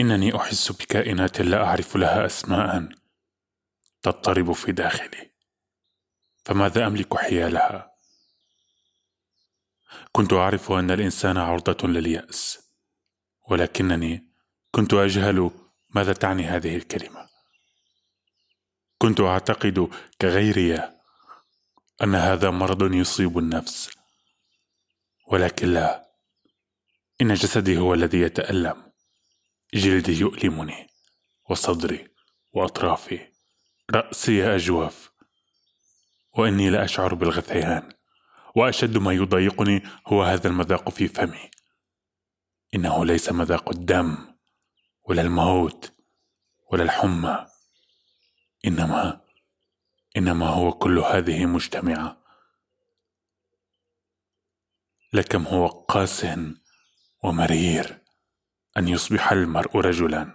إنني أحس بكائنات لا أعرف لها أسماء تضطرب في داخلي. فماذا أملك حيالها؟ كنت أعرف أن الإنسان عرضة لليأس ولكنني كنت أجهل ماذا تعني هذه الكلمة. كنت أعتقد كغيري أن هذا مرض يصيب النفس ولكن لا إن جسدي هو الذي يتألم. جلدي يؤلمني وصدري وأطرافي رأسي أجوف وإني لا أشعر بالغثيان وأشد ما يضايقني هو هذا المذاق في فمي. إنه ليس مذاق الدم ولا الموت ولا الحمى إنما إنما هو كل هذه مجتمعة. لكم هو قاس ومرير. أن يصبح المرء رجلا.